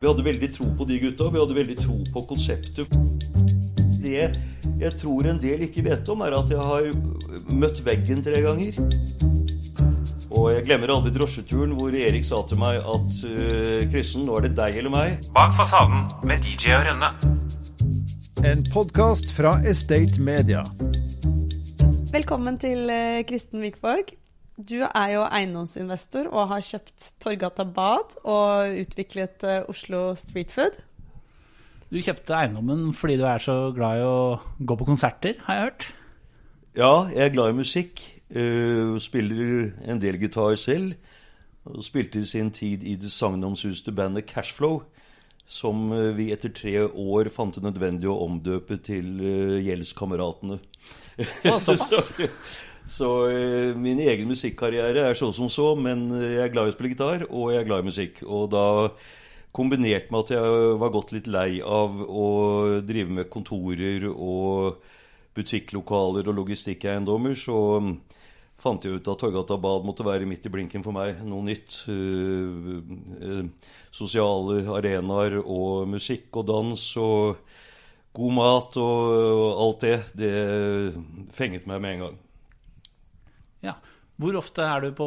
Vi hadde veldig tro på de gutta, vi hadde veldig tro på konseptet. Det jeg tror en del ikke vet om, er at jeg har møtt veggen tre ganger. Og jeg glemmer aldri drosjeturen hvor Erik sa til meg at Kristen, nå er det deg eller meg. Bak fasaden med DJ og Rønne. En podkast fra Estate Media. Velkommen til Kristen Wikborg. Du er jo eiendomsinvestor og har kjøpt Torgata Bad og utviklet Oslo Street Food. Du kjøpte eiendommen fordi du er så glad i å gå på konserter, har jeg hørt? Ja, jeg er glad i musikk. Uh, spiller en del gitar selv. Og spilte i sin tid i det sagnomsuste bandet Cashflow, som vi etter tre år fant det nødvendig å omdøpe til uh, Gjeldskameratene. Å, såpass? så, så uh, min egen musikkarriere er så som så, men jeg er glad i å spille gitar, og jeg er glad i musikk. Og da kombinert med at jeg var gått litt lei av å drive med kontorer og butikklokaler og logistikkeiendommer, så fant jeg ut at Torgata Bad måtte være midt i blinken for meg. Noe nytt. sosiale arenaer og musikk og dans og god mat og alt det. Det fenget meg med en gang. Ja. Hvor ofte er du på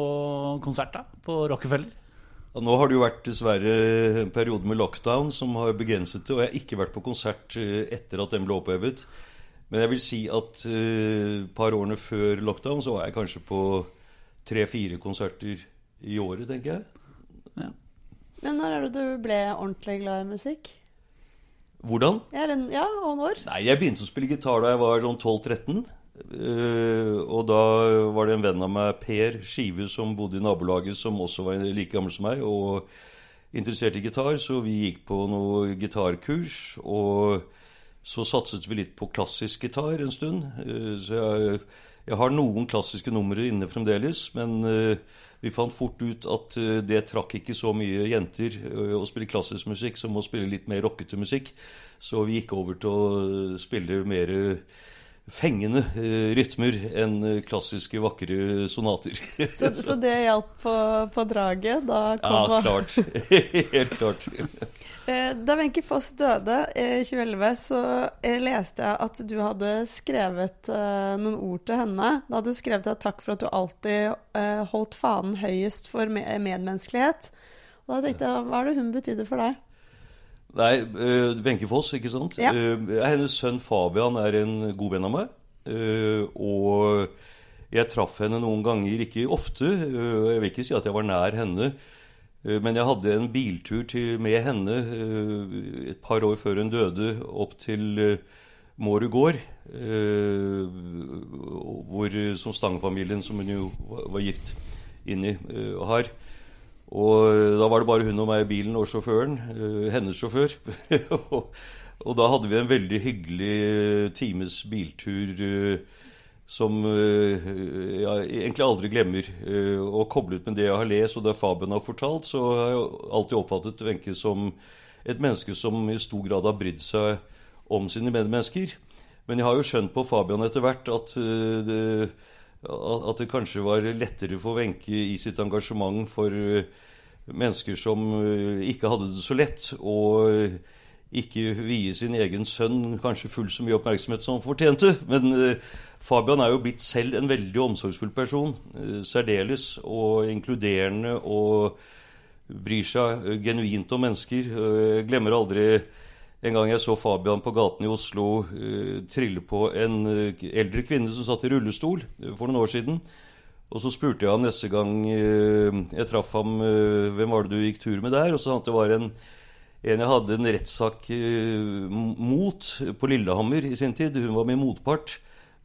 konsert, da? På Rockefeller? Ja, nå har det jo vært dessverre en periode med lockdown som har begrenset det. Og jeg har ikke vært på konsert etter at den ble opphevet. Men jeg vil si at et uh, par årene før lockdown så var jeg kanskje på tre-fire konserter i året, tenker jeg. Ja. Men når er det du ble ordentlig glad i musikk? Hvordan? Ja, den, ja og når? Nei, Jeg begynte å spille gitar da jeg var sånn 12-13. Uh, og da var det en venn av meg, Per Skive, som bodde i nabolaget, som også var like gammel som meg, og interessert i gitar. Så vi gikk på noe gitarkurs. Og så satset vi litt på klassisk gitar en stund. Uh, så jeg, jeg, har noen klassiske numre inne fremdeles. Men uh, vi fant fort ut at det trakk ikke så mye jenter å spille klassisk musikk som å spille litt mer rockete musikk. Så vi gikk over til å spille mer fengende uh, rytmer enn klassiske, vakre sonater. så, så, det hjalp på, på draget? Da kom ja, klart. Helt klart. Da Wenche Foss døde i 2011, så leste jeg at du hadde skrevet noen ord til henne. Da hadde du skrevet at takk for at du alltid holdt fanen høyest for medmenneskelighet. Og da tenkte jeg, hva er det hun betydde for deg? Nei, Wenche uh, Foss, ikke sant. Ja. Uh, hennes sønn Fabian er en god venn av meg. Uh, og jeg traff henne noen ganger, ikke ofte. jeg vil ikke si at jeg var nær henne. men jeg hadde en biltur til, med henne et par år før hun døde, opp til Mårud gård. hvor, som Stang-familien, som hun jo var gift inn i, har. Og da var det bare hun og meg i bilen og sjåføren. hennes sjåfør. og da hadde vi en veldig hyggelig times biltur som jeg egentlig aldri glemmer. Og koblet med det jeg har lest, og det Fabian har fortalt, så har jeg alltid oppfattet Wenche som et menneske som i stor grad har brydd seg om sine medmennesker. Men jeg har jo skjønt på Fabian etter hvert at det at det kanskje var lettere for Wenche i sitt engasjement for mennesker som ikke hadde det så lett, og ikke vie sin egen sønn kanskje fullt så mye oppmerksomhet som han fortjente. Men Fabian er jo blitt selv en veldig omsorgsfull person. Særdeles og inkluderende og bryr seg genuint om mennesker. Glemmer aldri en gang jeg så Fabian på gaten i Oslo uh, trille på en uh, eldre kvinne som satt i rullestol uh, for noen år siden. Og så spurte jeg ham neste gang jeg traff ham, hvem var det du gikk tur med der? Og så sa han at det var en, en jeg hadde en rettssak mot på Lillehammer i sin tid. Hun var min motpart.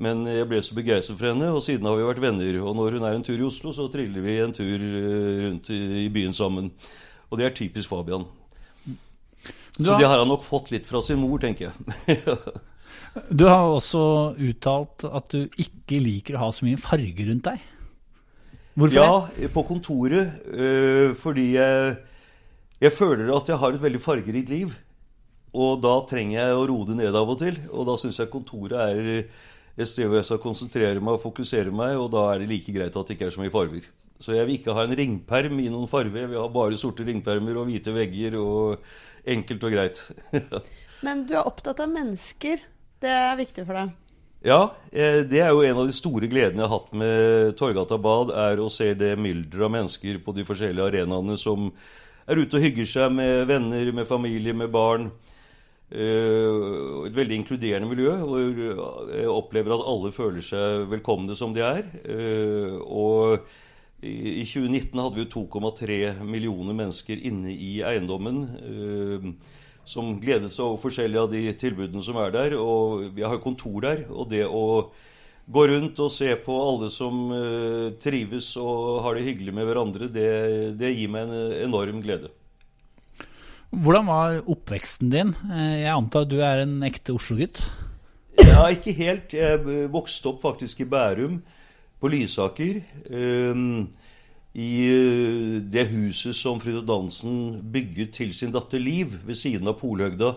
Men jeg ble så begeistret for henne, og siden har vi vært venner. Og når hun er en tur i Oslo, så triller vi en tur rundt i byen sammen. Og det er typisk Fabian. Så det har han nok fått litt fra sin mor, tenker jeg. du har også uttalt at du ikke liker å ha så mye farge rundt deg. Hvorfor ja, det? på kontoret. Øh, fordi jeg, jeg føler at jeg har et veldig fargerikt liv. Og da trenger jeg å roe det ned av og til. Og da syns jeg kontoret er et sted hvor jeg skal konsentrere meg og fokusere meg, og da er det like greit at det ikke er så mye farger. Så jeg vil ikke ha en ringperm i noen farve. Jeg vil ha bare sorte ringpermer og hvite vegger og enkelt og greit. Men du er opptatt av mennesker. Det er viktig for deg. Ja, eh, det er jo en av de store gledene jeg har hatt med Torgata Bad, er å se det mylderet av mennesker på de forskjellige arenaene som er ute og hygger seg med venner, med familie, med barn. Eh, et veldig inkluderende miljø hvor jeg opplever at alle føler seg velkomne som de er. Eh, og i 2019 hadde vi 2,3 millioner mennesker inne i eiendommen som gledet seg over forskjellige av de tilbudene som er der. Og vi har kontor der. Og det å gå rundt og se på alle som uh, trives og har det hyggelig med hverandre, det, det gir meg en enorm glede. Hvordan var oppveksten din? Eh, jeg antar du er en ekte Oslo-gutt? Ja, ikke helt. Jeg vokste opp faktisk i Bærum, på Lysaker. Um, i eh, det huset som Frida Dansen bygget til sin datter Liv ved siden av Polhøgda.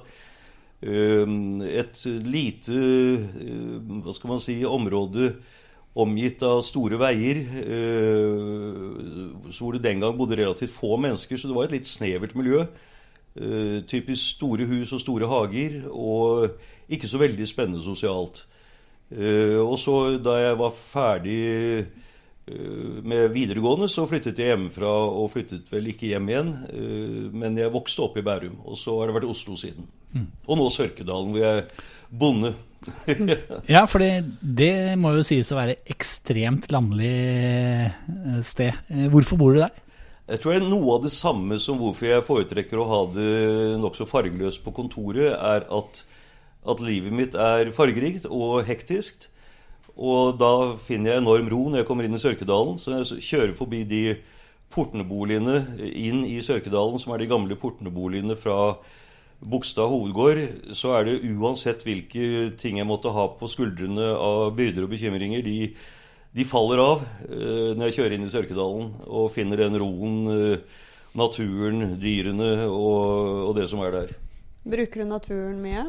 Eh, et lite eh, hva skal man si, område omgitt av store veier, hvor det den gang bodde relativt få mennesker, så det var et litt snevert miljø. Typisk store hus og store hager, og ikke så veldig spennende sosialt. Og så, da jeg var ferdig Eh, med videregående så flyttet jeg hjemmefra, og flyttet vel ikke hjem igjen. Eh, men jeg vokste opp i Bærum, og så har det vært Oslo siden. Mm. Og nå Sørkedalen, hvor jeg er bonde. ja, for det må jo sies å være ekstremt landlig eh, sted. Hvorfor bor du der? Jeg tror det er noe av det samme som hvorfor jeg foretrekker å ha det nokså fargeløst på kontoret, er at, at livet mitt er fargerikt og hektisk. Og da finner jeg enorm ro når jeg kommer inn i Sørkedalen. Så jeg kjører forbi de portneboligene inn i Sørkedalen, som er de gamle portneboligene fra Bogstad hovedgård, så er det uansett hvilke ting jeg måtte ha på skuldrene av byrder og bekymringer, de, de faller av eh, når jeg kjører inn i Sørkedalen og finner den roen, eh, naturen, dyrene og, og det som er der. Bruker du naturen mye?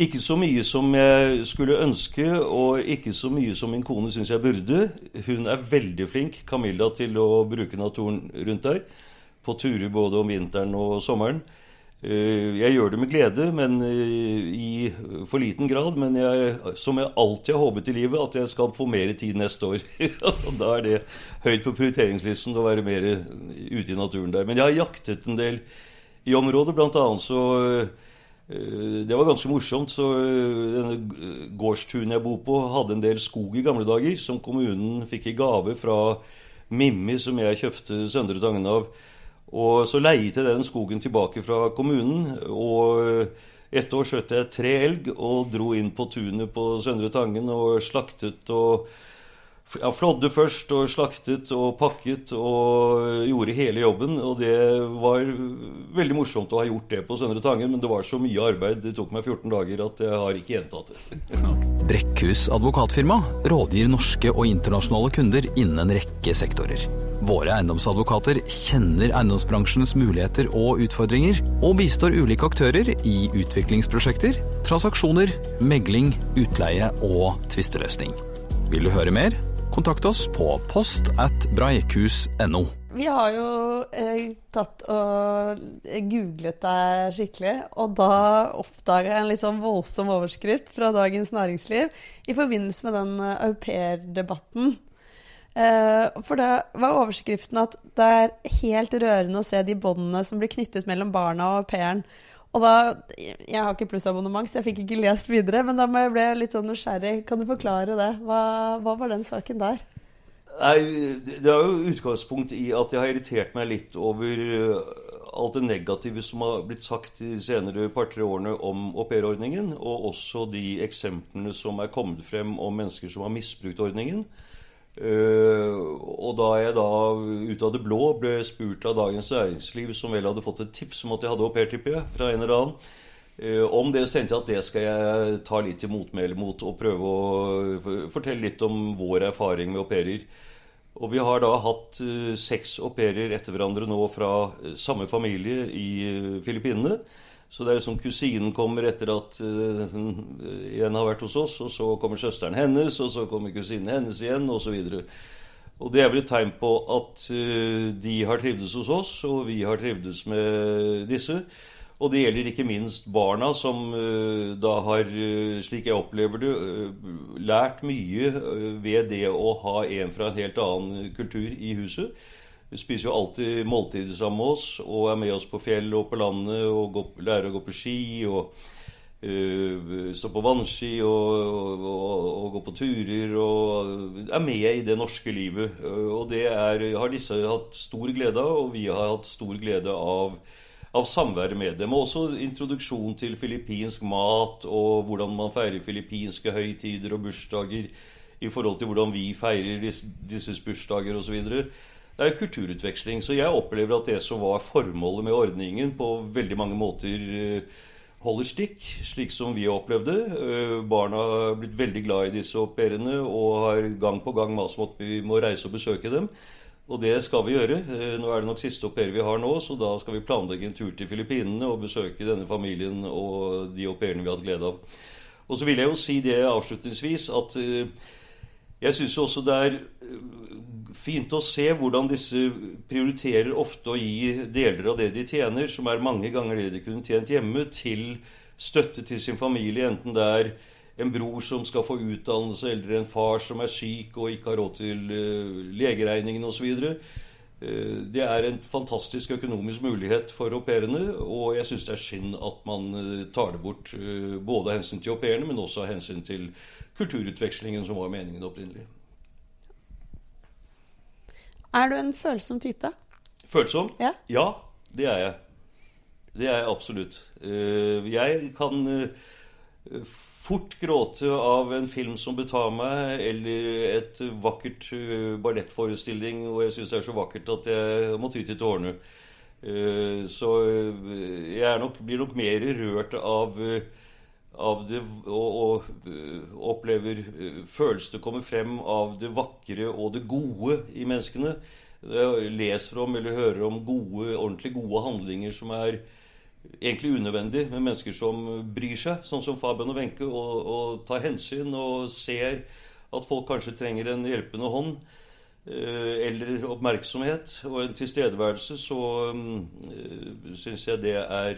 Ikke så mye som jeg skulle ønske, og ikke så mye som min kone syns jeg burde. Hun er veldig flink, Camilla, til å bruke naturen rundt der. På turer både om vinteren og sommeren. Eh, jeg gjør det med glede, men eh, i for liten grad. Men jeg, som jeg alltid har håpet i livet, at jeg skal få mer tid neste år. da er det høyt på prioriteringslisten å være mer ute i naturen der. Men jeg har jaktet en del i området. Blant annet så Eh, det var ganske morsomt. så eh, Denne gårdstunet jeg bor på, hadde en del skog i gamle dager som kommunen fikk i gave fra Mimmi, som jeg kjøpte Søndre Tangen av. Og så leiet jeg den skogen tilbake fra kommunen. Og et år skjøt jeg tre elg og dro inn på tunet på Søndre Tangen og slaktet og ja, flådde først og slaktet og pakket og gjorde hele jobben. Og det var veldig morsomt å ha gjort det på Søndre Tangen, men det var så mye arbeid. Det tok meg 14 dager at jeg har ikke gjentatt det. Brekkhus advokatfirma rådgir norske og internasjonale kunder innen en rekke sektorer. Våre eiendomsadvokater kjenner eiendomsbransjens muligheter og utfordringer, og bistår ulike aktører i utviklingsprosjekter, transaksjoner, megling, utleie og tvisteløsning. Vil du høre mer? Kontakt oss på post at breikhus.no. Vi har jo eh, tatt og googlet deg skikkelig, og da oppdaga jeg en litt sånn voldsom overskrift fra Dagens Næringsliv i forbindelse med den uh, aupairdebatten. Eh, for da var overskriften at det er helt rørende å se de båndene som blir knyttet mellom barna og au pairen. Og da, Jeg har ikke plussabonnement, så jeg fikk ikke lest videre. Men da ble jeg litt sånn nysgjerrig. Kan du forklare det? Hva, hva var den saken der? Nei, Det er jo utgangspunkt i at jeg har irritert meg litt over eh, alt det negative som har blitt sagt de senere par-tre årene om aupairordningen, og også de eksemplene som er kommet frem om mennesker som har misbrukt ordningen. Uh, og da jeg da ut av det blå ble spurt av Dagens Næringsliv, som vel hadde fått et tips om at jeg hadde au pair, fra en eller annen, uh, om det, så tenkte jeg at det skal jeg ta litt til motmæle mot og prøve å fortelle litt om vår erfaring med au pairer. Og vi har da hatt uh, seks au pairer etter hverandre nå fra samme familie i Filippinene. Så det er som kusinen kommer etter at uh, en har vært hos oss, og så kommer søsteren hennes, og så kommer kusinen hennes igjen, osv. Og, Og det er vel et tegn på at uh, de har trivdes hos oss, og vi har trivdes med disse. Og det gjelder ikke minst barna, som uh, da har, slik jeg opplever det, lært mye ved det å ha en fra en helt annen kultur i huset. Vi spiser jo alltid måltider sammen med oss og er med oss på fjell og på landet og går, lærer å gå på ski. og uh, stå på vannski og, og, og, og gå på turer og er med i det norske livet. Eh, Og det er, har disse hatt stor glede av, og vi har hatt stor glede av, av samværet med dem. Og også introduksjon til filippinsk mat og hvordan man feirer filippinske høytider og bursdager i forhold til hvordan vi feirer disse, bursdager osv. Det er kulturutveksling. Så jeg opplever at det som var formålet med ordningen, på veldig mange måter eh, holder stikk, slik som vi har opplevd det. Eh, Barna har blitt veldig glad i disse au pairene og har gang på gang mast om at vi må reise og besøke dem. Og det skal vi gjøre. Eh, Nå er det nok siste au pair vi har nå, så da skal vi planlegge en tur til Filippinene og besøke denne familien og de au pairene vi har hatt glede av. Og så vil jeg jo si det avslutningsvis at jeg syns også det er fint å se hvordan disse prioriterer ofte å gi deler av det de tjener, som er mange ganger det de kunne tjent hjemme, til støtte til sin familie, enten det er en bror som skal få utdannelse, eller en far som er syk og ikke har råd til uh, legeregningen osv. Uh, det er en fantastisk økonomisk mulighet for au pairene, og jeg syns det er synd at man uh, tar det bort, både av hensyn til au pairene, men også av hensyn til kulturutvekslingen som var meningen opprinnelig. Er du en følsom type? Følsom? Ja. Ja, det er jeg. Det er jeg absolutt. Eh, Jeg kan eh, fort gråte av en film som betar meg, eller et vakkert eh, ballettforestilling, og jeg syns det er så vakkert at jeg må ty til tårene. Så jeg er nok, blir nok mer rørt av av det, og, og øh, opplever øh, følelsene kommer frem av det vakre og det gode i menneskene. Jeg leser om eller hører om gode, ordentlig gode handlinger som er egentlig unødvendig, med mennesker som bryr seg, sånn som Fabian og Wenche, og, og tar hensyn og ser at folk kanskje trenger en hjelpende hånd. eh, Eller oppmerksomhet og en tilstedeværelse, så øh, syns jeg det er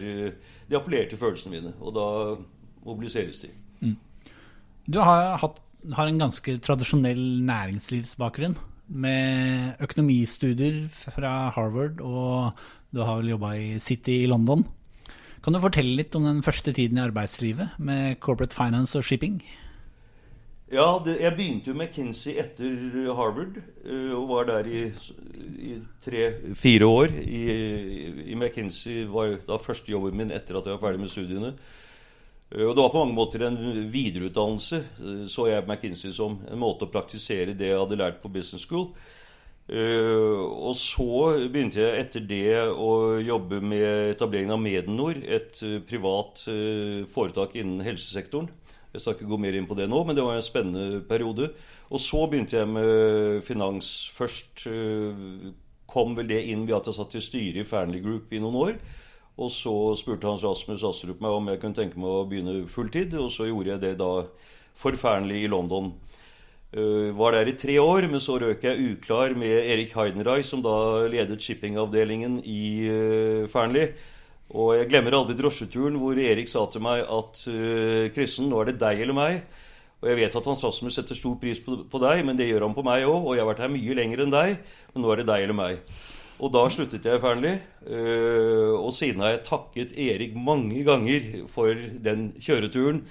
de appellerer til følelsene mine. Og da mobiliseres de. Du har, hatt, har en ganske tradisjonell næringslivsbakgrunn, med økonomistudier fra Harvard, og du har vel jobba i City i London. Kan du fortelle litt om den første tiden i arbeidslivet, med corporate finance og shipping? Ja, det, jeg begynte jo med Kinsey etter Harvard, øh, og var der i, i tre-fire år. I, I McKinsey var da første jobben min etter at jeg var ferdig med studiene. Og det var på mange måter en videreutdannelse, øh, så jeg McKinsey som en måte å praktisere det jeg hadde lært på business school. Eh, og så begynte jeg etter det å jobbe med etableringen av Medenor, et eh, privat eh, foretak innen helsesektoren. Jeg skal ikke gå mer inn på det nå, men det var en spennende periode. Og så begynte jeg med finans først. eh, Kom vel det inn ved at jeg satt i styret i Fearnley Group i noen år. Og så spurte Hans Rasmus Astrup meg om jeg kunne tenke meg å begynne fulltid, og så gjorde jeg det da for Fearnley i London. Uh, var der i tre år, men så røk jeg uklar med Erik Heidenreich, som da ledet shippingavdelingen i uh, Fearnley. Og jeg glemmer aldri drosjeturen hvor Erik sa til meg at uh, Kristen, nå er det deg eller meg. Og jeg vet at Hans Rasmus setter stor pris på, på deg, men det gjør han på meg òg. Og jeg har vært her mye lenger enn deg, men nå er det deg eller meg. Og da sluttet jeg i Fearnley. Uh, og siden har jeg takket Erik mange ganger for den kjøreturen.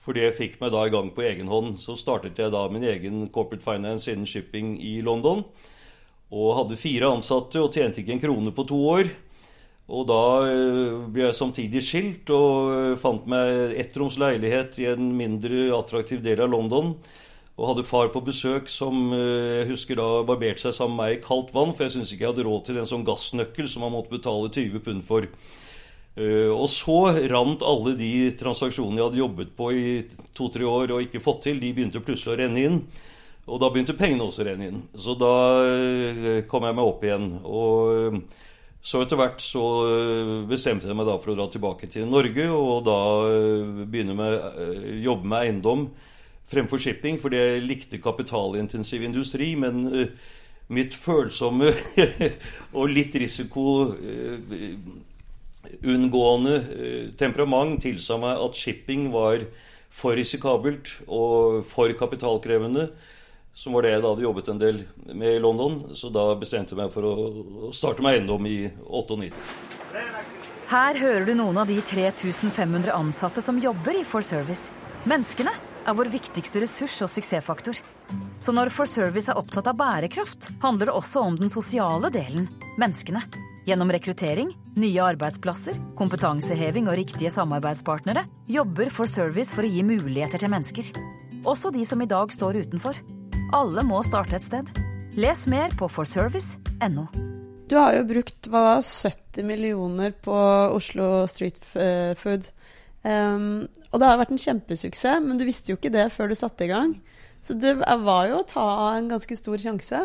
For det fikk meg da i gang på egen hånd. Så startet jeg da min egen corporate finance innen shipping i London. Og hadde fire ansatte og tjente ikke en krone på to år. Og da eh, ble jeg samtidig skilt og eh, fant meg ettroms leilighet i en mindre attraktiv del av London. Og hadde far på besøk som eh, jeg husker da barberte seg sammen med meg i kaldt vann, for jeg syntes ikke jeg hadde råd til en sånn gassnøkkel som man måtte betale 20 pund for. Eh, Og så rant alle de transaksjonene jeg hadde jobbet på i to-tre år og ikke fått til, de begynte plutselig å renne inn. Og da begynte pengene også å renne inn. Så da eh, kom jeg meg opp igjen. Og så etter hvert så bestemte jeg meg da for å dra tilbake til Norge, og da begynne med jobbe med eiendom fremfor shipping, fordi jeg likte kapitalintensiv industri. Men uh, mitt følsomme og litt risikounngående uh, temperament tilsa meg at shipping var for risikabelt og for kapitalkrevende. Som var det jeg da hadde jobbet en del med i London. Så da bestemte jeg meg for å starte med eiendom i 98. Her hører du noen av de 3500 ansatte som jobber i For Service. Menneskene er vår viktigste ressurs og suksessfaktor. Så når For Service er opptatt av bærekraft, handler det også om den sosiale delen menneskene. Gjennom rekruttering, nye arbeidsplasser, kompetanseheving og riktige samarbeidspartnere jobber For Service for å gi muligheter til mennesker. Også de som i dag står utenfor. Alle må starte et sted. Les mer på forservice.no. Du har jo brukt hva da, 70 millioner på Oslo Street Food. Um, og det har vært en kjempesuksess, men du visste jo ikke det før du satte i gang. Så det var jo å ta en ganske stor sjanse.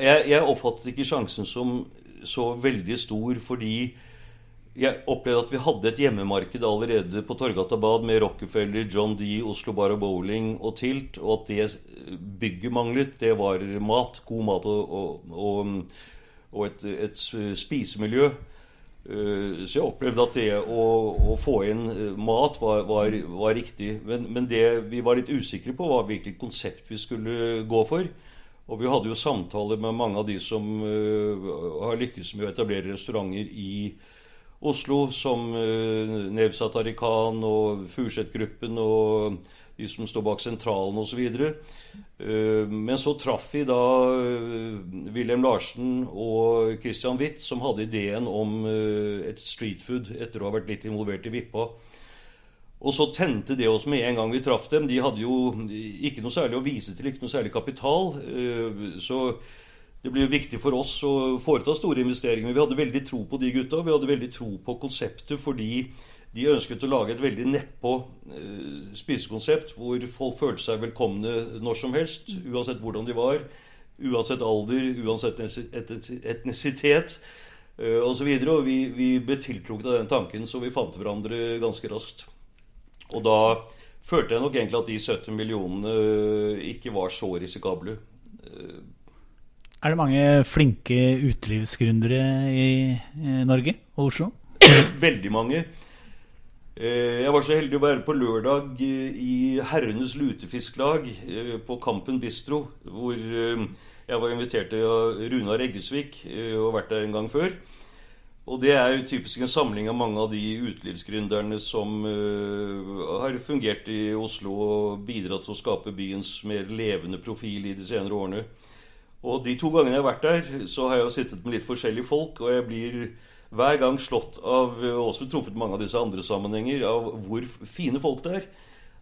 Jeg, jeg oppfattet ikke sjansen som så veldig stor fordi jeg opplevde at vi hadde et hjemmemarked allerede på Torgata Bad med Rockefeller, John D, Oslo Bar og Bowling og Tilt. Og at det bygget manglet, det var mat. God mat og, og, og, og et, et, spisemiljø. Eh, så jeg opplevde at det å, å få inn eh, mat var, var, var riktig. Men, men, det vi var litt usikre på, var hvilket konsept vi skulle gå for. Og vi hadde jo samtaler med mange av de som uh, har lykkes med å etablere restauranter i Oslo, som uh, Nevzat Arikan og Furseth-gruppen og de som står bak sentralen osv. Uh, men så traff vi da uh, Wilhelm Larsen og Christian Witt, som hadde ideen om uh, et streetfood etter å ha vært litt involvert i Vippa. Og så tente det oss med en gang vi traff dem. De hadde jo ikke noe særlig å vise til, ikke noe særlig kapital. Så det blir viktig for oss å foreta store investeringer. Men vi hadde veldig tro på de gutta. Vi hadde veldig tro på konseptet fordi de ønsket å lage et veldig nedpå eh, spisekonsept hvor folk følte seg velkomne når som helst, uansett hvordan de var. Uansett alder, uansett etnisitet eh, osv. Og, og vi, vi ble tiltrukket av den tanken, så vi fant hverandre ganske raskt. Og da følte jeg nok egentlig at de 70 millionene ikke var så risikable. Eh, er det mange flinke utelivsgründere i, Norge og Oslo? Veldig mange. Eh, jeg var så heldig å være på lørdag eh, i Herrenes lutefisklag eh, på Kampen bistro, hvor jeg var invitert av Runar Eggesvik og vært der en gang før. Og det er jo typisk en samling av mange av de utelivsgründerne som har fungert i Oslo og bidratt til å skape byens mer levende profil i de senere årene. Og de to gangene jeg har vært der, så har jeg jo sittet med litt forskjellige folk, og jeg blir hver gang slått av, og også truffet mange av disse andre sammenhenger, av hvor fine folk det er.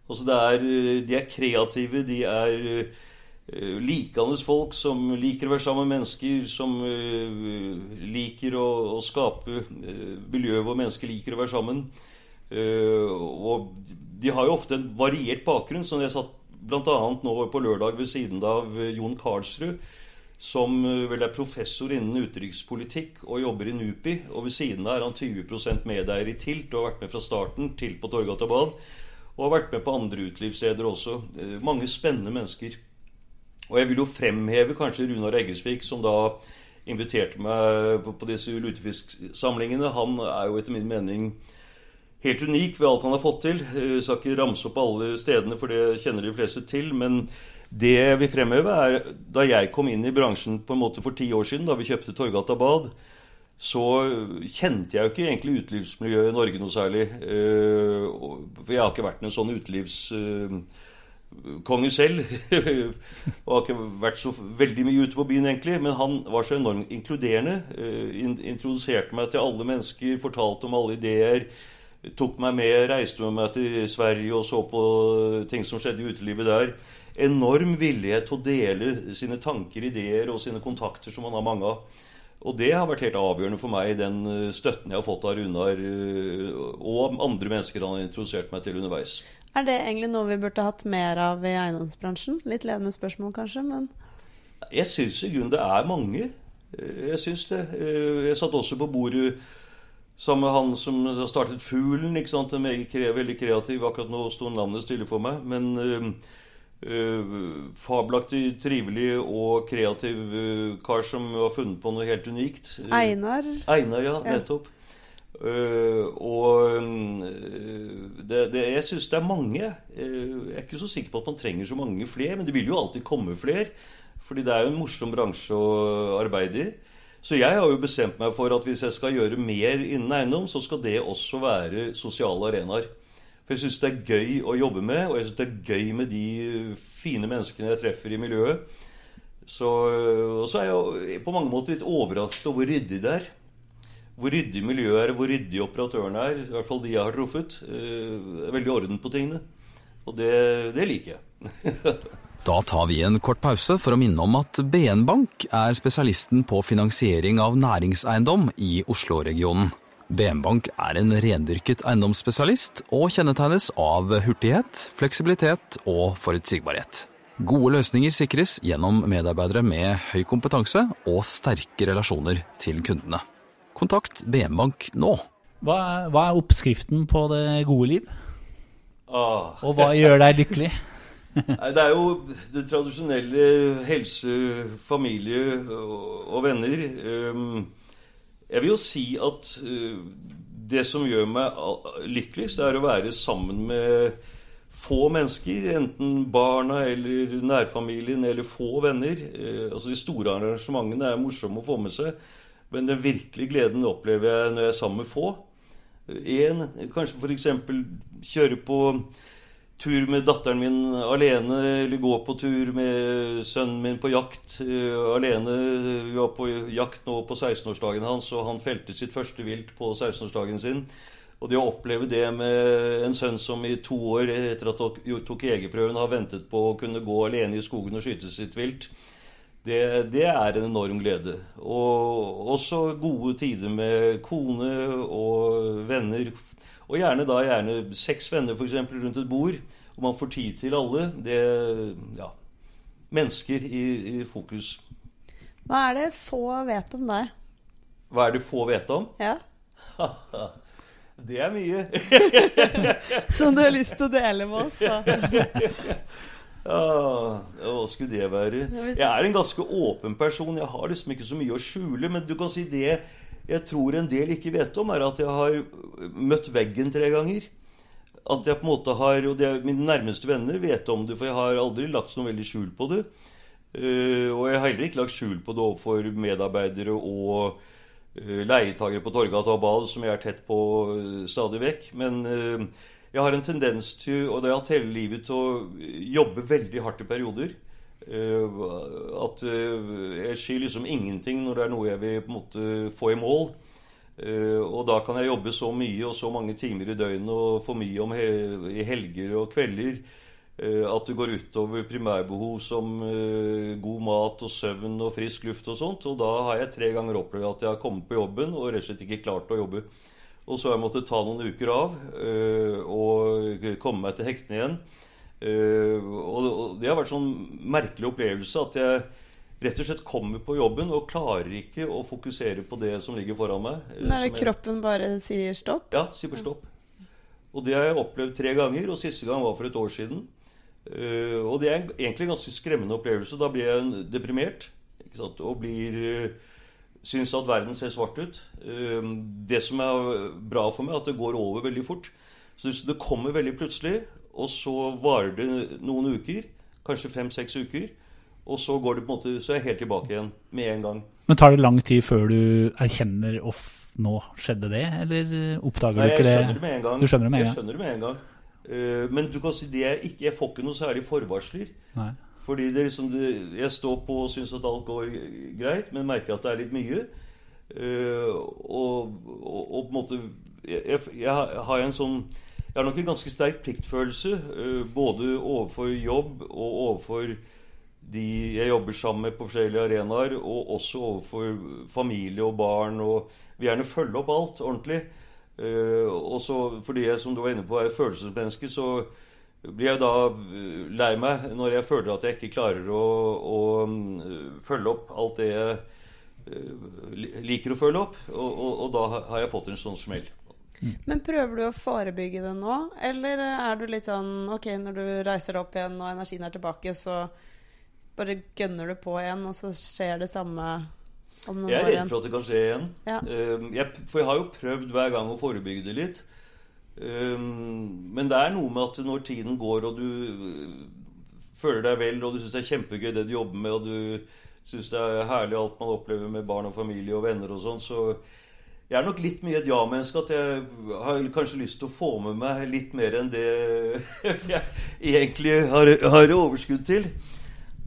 Altså det er de er kreative, de er likandes likende folk som liker å være sammen med mennesker, som uh, liker å, å skape uh, miljø hvor mennesker liker å være sammen. og de har jo ofte en variert bakgrunn. som jeg satt bl.a. nå på lørdag ved siden av Jon Karlsrud som eh, vel er professor innen utenrikspolitikk og jobber i NUPI. Og ved siden av er han 20% medeier i TILT og har vært med fra starten til på Torgata Bad. Og har vært med på andre utelivssteder også. Eh, mange spennende mennesker. Og jeg vil jo fremheve kanskje Runar Eggesvik, som da inviterte meg på, disse lutefisksamlingene. Han er jo etter min mening helt unik ved alt han har fått til. Jeg skal ikke ramse opp alle stedene, for det kjenner de fleste til. men det jeg vil fremheve, er da jeg kom inn i bransjen på en måte for ti år siden, da vi kjøpte Torgata Bad, så kjente jeg jo ikke egentlig utelivsmiljøet i Norge noe særlig. Eh, for jeg har ikke vært en sånn utelivskonge selv. og har ikke vært så veldig mye ute på byen, egentlig. Men han var så enormt inkluderende. Eh, introduserte meg til alle mennesker, fortalte om alle ideer. Tok meg med, reiste med meg til Sverige og så på ting som skjedde i utelivet der enorm villighet til å dele sine tanker, ideer og sine kontakter, som han har mange av. Og det har vært helt avgjørende for meg, den eh, støtten jeg har fått av Runar eh, og andre mennesker han har introdusert meg til underveis. Er det egentlig noe vi burde hatt mer av i eiendomsbransjen? Litt ledende spørsmål kanskje, men Jeg syns i grunnen det er mange. Eh, jeg syns det. Jeg satt også på bordet sammen med han som startet Fuglen. ikke sant? En veldig kreativ. Akkurat nå sto navnet stille for meg. men fabelaktig trivelig og kreativ eh, kar som har funnet på noe helt unikt. Eh, Einar. Einar, ja. Ja. Nettopp. Eh, og mm, det, det, jeg syns det er mange. Eh, jeg er ikke så sikker på at man trenger så mange flere, men det vil jo alltid komme flere. Fordi det er jo en morsom bransje å arbeide i. Så jeg har jo bestemt meg for at hvis jeg skal gjøre mer innen eiendom, så skal det også være sosiale arenaer. For jeg syns det er gøy å jobbe med, og jeg syns det er gøy med de fine menneskene jeg treffer i miljøet. Så, og så er jeg jo på mange måter litt overrasket over hvor ryddig det er. Hvor ryddig miljøet er, hvor ryddig operatørene er. I hvert fall de jeg har truffet. Eh, er veldig orden på tingene. Og det, det liker jeg. Da tar vi en kort pause for å minne om at BN Bank er spesialisten på finansiering av næringseiendom i Oslo-regionen. BN Bank er en rendyrket eiendomsspesialist og kjennetegnes av hurtighet, fleksibilitet og forutsigbarhet. Gode løsninger sikres gjennom medarbeidere med høy kompetanse og sterke relasjoner til kundene. Kontakt BN Bank nå. Hva, er- hva er oppskriften på det gode liv? Ah. Og hva gjør deg lykkelig? Nei, det er jo det tradisjonelle helse, familie og, og venner. Um, jeg vil jo si at uh, det som gjør meg lykkeligst, er å være sammen med få mennesker. Enten barna eller nærfamilien eller få venner. Uh, altså De store arrangementene er morsomme å få med seg, men den virkelige gleden opplever jeg når jeg er sammen med få. En, kanskje f.eks. kjøre på tur med datteren min alene, eller gå på tur med sønnen min på jakt uh, alene. Vi var på jakt nå på 16-årsdagen hans, og han felte sitt første vilt på 16-årsdagen sin. Og det å oppleve det med en sønn som i to år etter at han tok jegerprøven, har ventet på å kunne gå alene i skogen og skyte sitt vilt, det, det er en enorm glede. Og også gode tider med kone og venner. Og gjerne da gjerne seks venner for eksempel, rundt et bord, og man får tid til alle. Det Ja. Mennesker i, i fokus. Hva er det få vet om deg? Hva er det få vet om? Ja. Det er mye. Som du har lyst til å dele med oss? Ja, hva skulle det være? Jeg er en ganske åpen person. Jeg har liksom ikke så mye å skjule. Men du kan si det jeg tror en del ikke vet om, er at jeg har møtt veggen tre ganger. At jeg på en måte har, og er Mine nærmeste venner vet om det, for jeg har aldri lagt noe veldig skjul på det. Uh, og jeg har heller ikke lagt skjul på det overfor medarbeidere og uh, leietagere på Torgata og Bad, som jeg er tett på uh, stadig vekk. Men eh, jeg har en tendens til, og det har jeg hatt hele livet, til å jobbe veldig hardt i perioder. Eh, at eh, jeg skyr liksom ingenting når det er noe jeg vil på en måte få i mål. Eh, og da kan jeg jobbe så mye og så mange timer i døgnet og for mye om he i helger og kvelder at det går utover primærbehov som god mat og søvn og frisk luft og sånt. Og da har jeg tre ganger opplevd at jeg har kommet på jobben og rett og slett ikke klart å jobbe. Og så har jeg måttet ta noen uker av og komme meg til hektene igjen. Eh, og og det har vært sånn merkelig opplevelse at jeg rett og slett kommer på jobben og klarer ikke å fokusere på det som ligger foran meg. eh, Når kroppen bare sier stopp? ja, sier bare stopp. Og det har jeg opplevd tre ganger, og siste gang var for et år siden. Eh, og det er egentlig en ganske skremmende opplevelse. Da blir jeg deprimert og blir syns at verden ser svart ut. Det som er bra for meg, er at det går over veldig fort. Så det kommer veldig plutselig, og så varer det noen uker. Kanskje fem-seks uker. Og så går det på en måte, så er jeg helt tilbake igjen med en gang. Men tar det lang tid før du erkjenner off, nå skjedde det, eller oppdager Nei, du ikke det? skjønner det med en gang. Du skjønner det med en jeg gang? skjønner det med en gang. Uh, men du kan si det jeg ikke, jeg får ikke noe særlig forvarsler. Nei. Fordi det er liksom det, jeg står på og syns at alt går greit, men merker at det er litt mye. Uh, og, og, og på en måte jeg, jeg, jeg har en sånn Jeg har nok en ganske sterk pliktfølelse, eh, både overfor jobb og overfor de jeg jobber sammen med på forskjellige arenaer, og også overfor familie og barn. Og vil gjerne følge opp alt ordentlig. Eh, og så, fordi jeg, som du var inne på, er følelsesmenneske, så blir jeg da eh, lei meg når jeg føler at jeg ikke klarer å, å mm, følge opp alt det jeg liker å følge opp. Og, og, og da har jeg fått en sånn smell. Men prøver du å forebygge det nå, eller er du litt sånn Ok, når du reiser deg opp igjen og energien er tilbake, så bare gønner du på igjen, og så skjer det samme om noen år igjen? Jeg er redd for at det kan skje igjen. Ja. Um, jeg, for jeg har jo prøvd hver gang å forebygge det litt. Um, men det er noe med at når tiden går, og du uh, føler deg vel, og du syns det er kjempegøy det du jobber med, og du syns det er herlig alt man opplever med barn og familie og venner og sånn, så jeg er nok litt mye et ja-menneske. At jeg har kanskje lyst til å få med meg litt mer enn det jeg egentlig har, har overskudd til.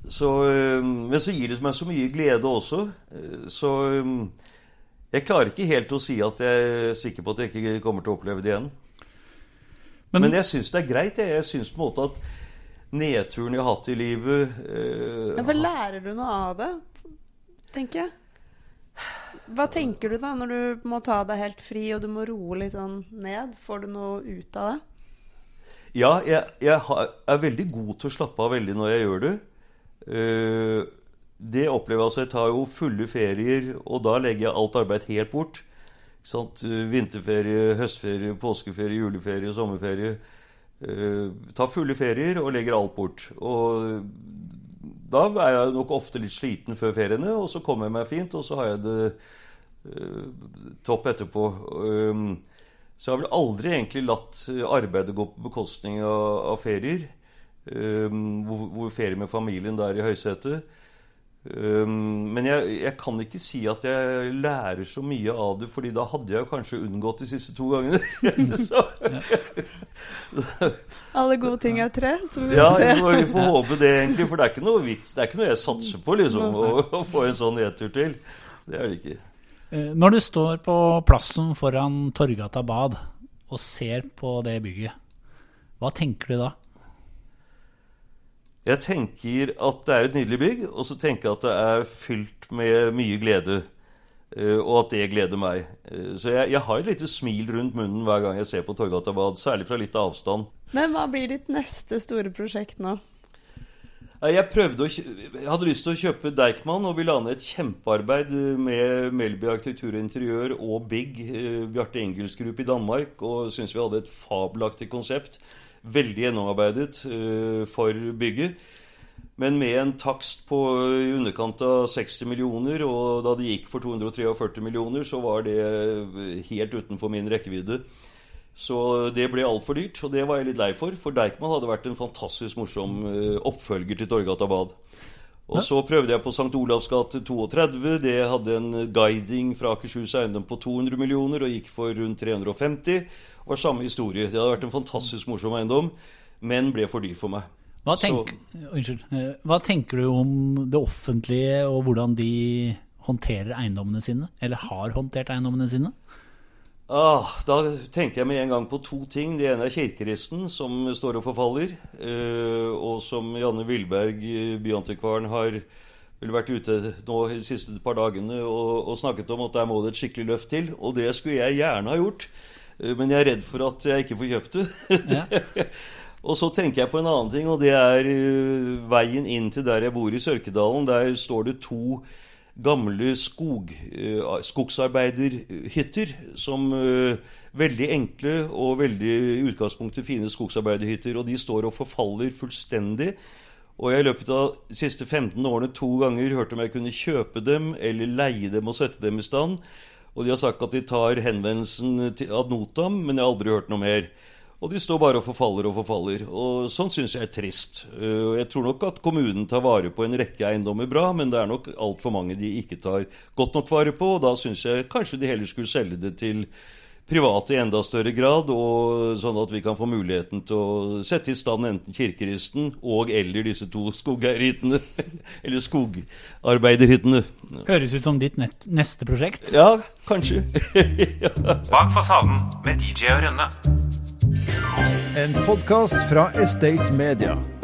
Så, men så gir det meg så mye glede også. Eh, Så jeg klarer ikke helt å si at jeg er sikker på at jeg ikke kommer til å oppleve det igjen. Men, Men jeg syns det er greit. Jeg, jeg syns på en måte at nedturen jeg har hatt i livet eh, Ja, for lærer du noe av det, tenker jeg? Hva tenker du da når du må ta deg helt fri og du må roe litt sånn ned? Får du noe ut av det? Ja, jeg, jeg er veldig god til å slappe av veldig når jeg gjør det. Eh, det opplever jeg altså. Jeg tar jo fulle ferier, og da legger jeg alt arbeid helt bort. Sant? Vinterferie, høstferie, påskeferie, juleferie, sommerferie. Eh, tar fulle ferier og legger alt bort. Og da er jeg nok ofte litt sliten før feriene, og så kommer jeg meg fint, og så har jeg det eh, topp etterpå. Um, så jeg har vel aldri egentlig latt eh, arbeidet gå på bekostning av, ferier. Um, hvor ferie med familien der i høysetet. Um, men jeg, jeg kan ikke si at jeg lærer så mye av det, fordi da hadde jeg kanskje unngått de siste to gangene. så, Alle gode ting er tre, så vi ja, se. Ja, vi får håpe det, egentlig. For det er ikke noe vits. Det er ikke noe jeg satser på, liksom, å, å få en sånn nedtur til. Det er det ikke. eh, når du står på plassen foran Torgata bad og ser på det bygget, hva tenker du da? Jeg tenker at det er et nydelig bygg, og så tenker jeg at det er fylt med mye glede. eh, Og at det gleder meg. Eh, Så jeg, jeg har et lite smil rundt munnen hver gang jeg ser på Torgata Bad, særlig fra litt avstand. Men hva blir ditt neste store prosjekt nå? Jeg å jeg hadde lyst til å kjøpe Deichman, og vi la ned et kjempearbeid eh, med Melby Arkitektur og Interiør og Big, eh, Bjarte Engels Group i Danmark, og syntes vi hadde et fabelaktig konsept. Veldig gjennomarbeidet uh, for bygget. Men med en takst på i underkant av 60 millioner, og da det gikk for 243 millioner, så var det eh, helt utenfor min rekkevidde. Så det ble altfor dyrt, og det var jeg litt lei for. For Deichman hadde vært en fantastisk morsom eh, oppfølger til Torgata Bad. Og så prøvde jeg på St. Olavs gate 32. Det hadde en guiding fra Akershus Eiendom på 200 millioner og gikk for rundt 350. Det var samme historie. Det hadde vært en fantastisk morsom eiendom, men ble for dyr for meg. Hva, Så- unnskyld, eh, hva tenker du om det offentlige og hvordan de håndterer eiendommene sine? Eller har håndtert eiendommene sine? Ah, da tenker jeg med en gang på to ting. Det ene er kirkeristen, som står og forfaller. eh, og som Janne Wilberg, eh, byantikvaren, har vel vært ute nå de siste par dagene og, og snakket om at der må det et skikkelig løft til. Og det skulle jeg gjerne ha gjort. eh, men jeg er redd for at jeg ikke får kjøpt det. Ja. Og så tenker jeg på en annen ting, og det er eh, veien inn til der jeg bor i Sørkedalen. Der står det to gamle skog, eh, skogsarbeiderhytter. Som eh, veldig enkle og veldig i utgangspunktet fine skogsarbeiderhytter. Og de står og forfaller fullstendig. Og jeg i løpet av de siste 15 årene to ganger hørte om jeg kunne kjøpe dem eller leie dem og sette dem i stand. Og de har sagt at de tar henvendelsen til ad notam, men jeg har aldri hørt noe mer. Og de står bare og forfaller og forfaller. Og sånn syns jeg er trist. Eh, Jeg tror nok at kommunen tar vare på en rekke eiendommer bra, men det er nok altfor mange de ikke tar godt nok vare på. Og da syns jeg kanskje de heller skulle selge det til private i enda større grad, og sånn at vi kan få muligheten til å sette i stand enten kirkeristen og eller disse to skogeierhyttene. Eller skogarbeiderhyttene. Høres ut som ditt nett, neste prosjekt. Ja, kanskje. Bak fasaden med DJ og Rønne. En podkast fra Estate Media.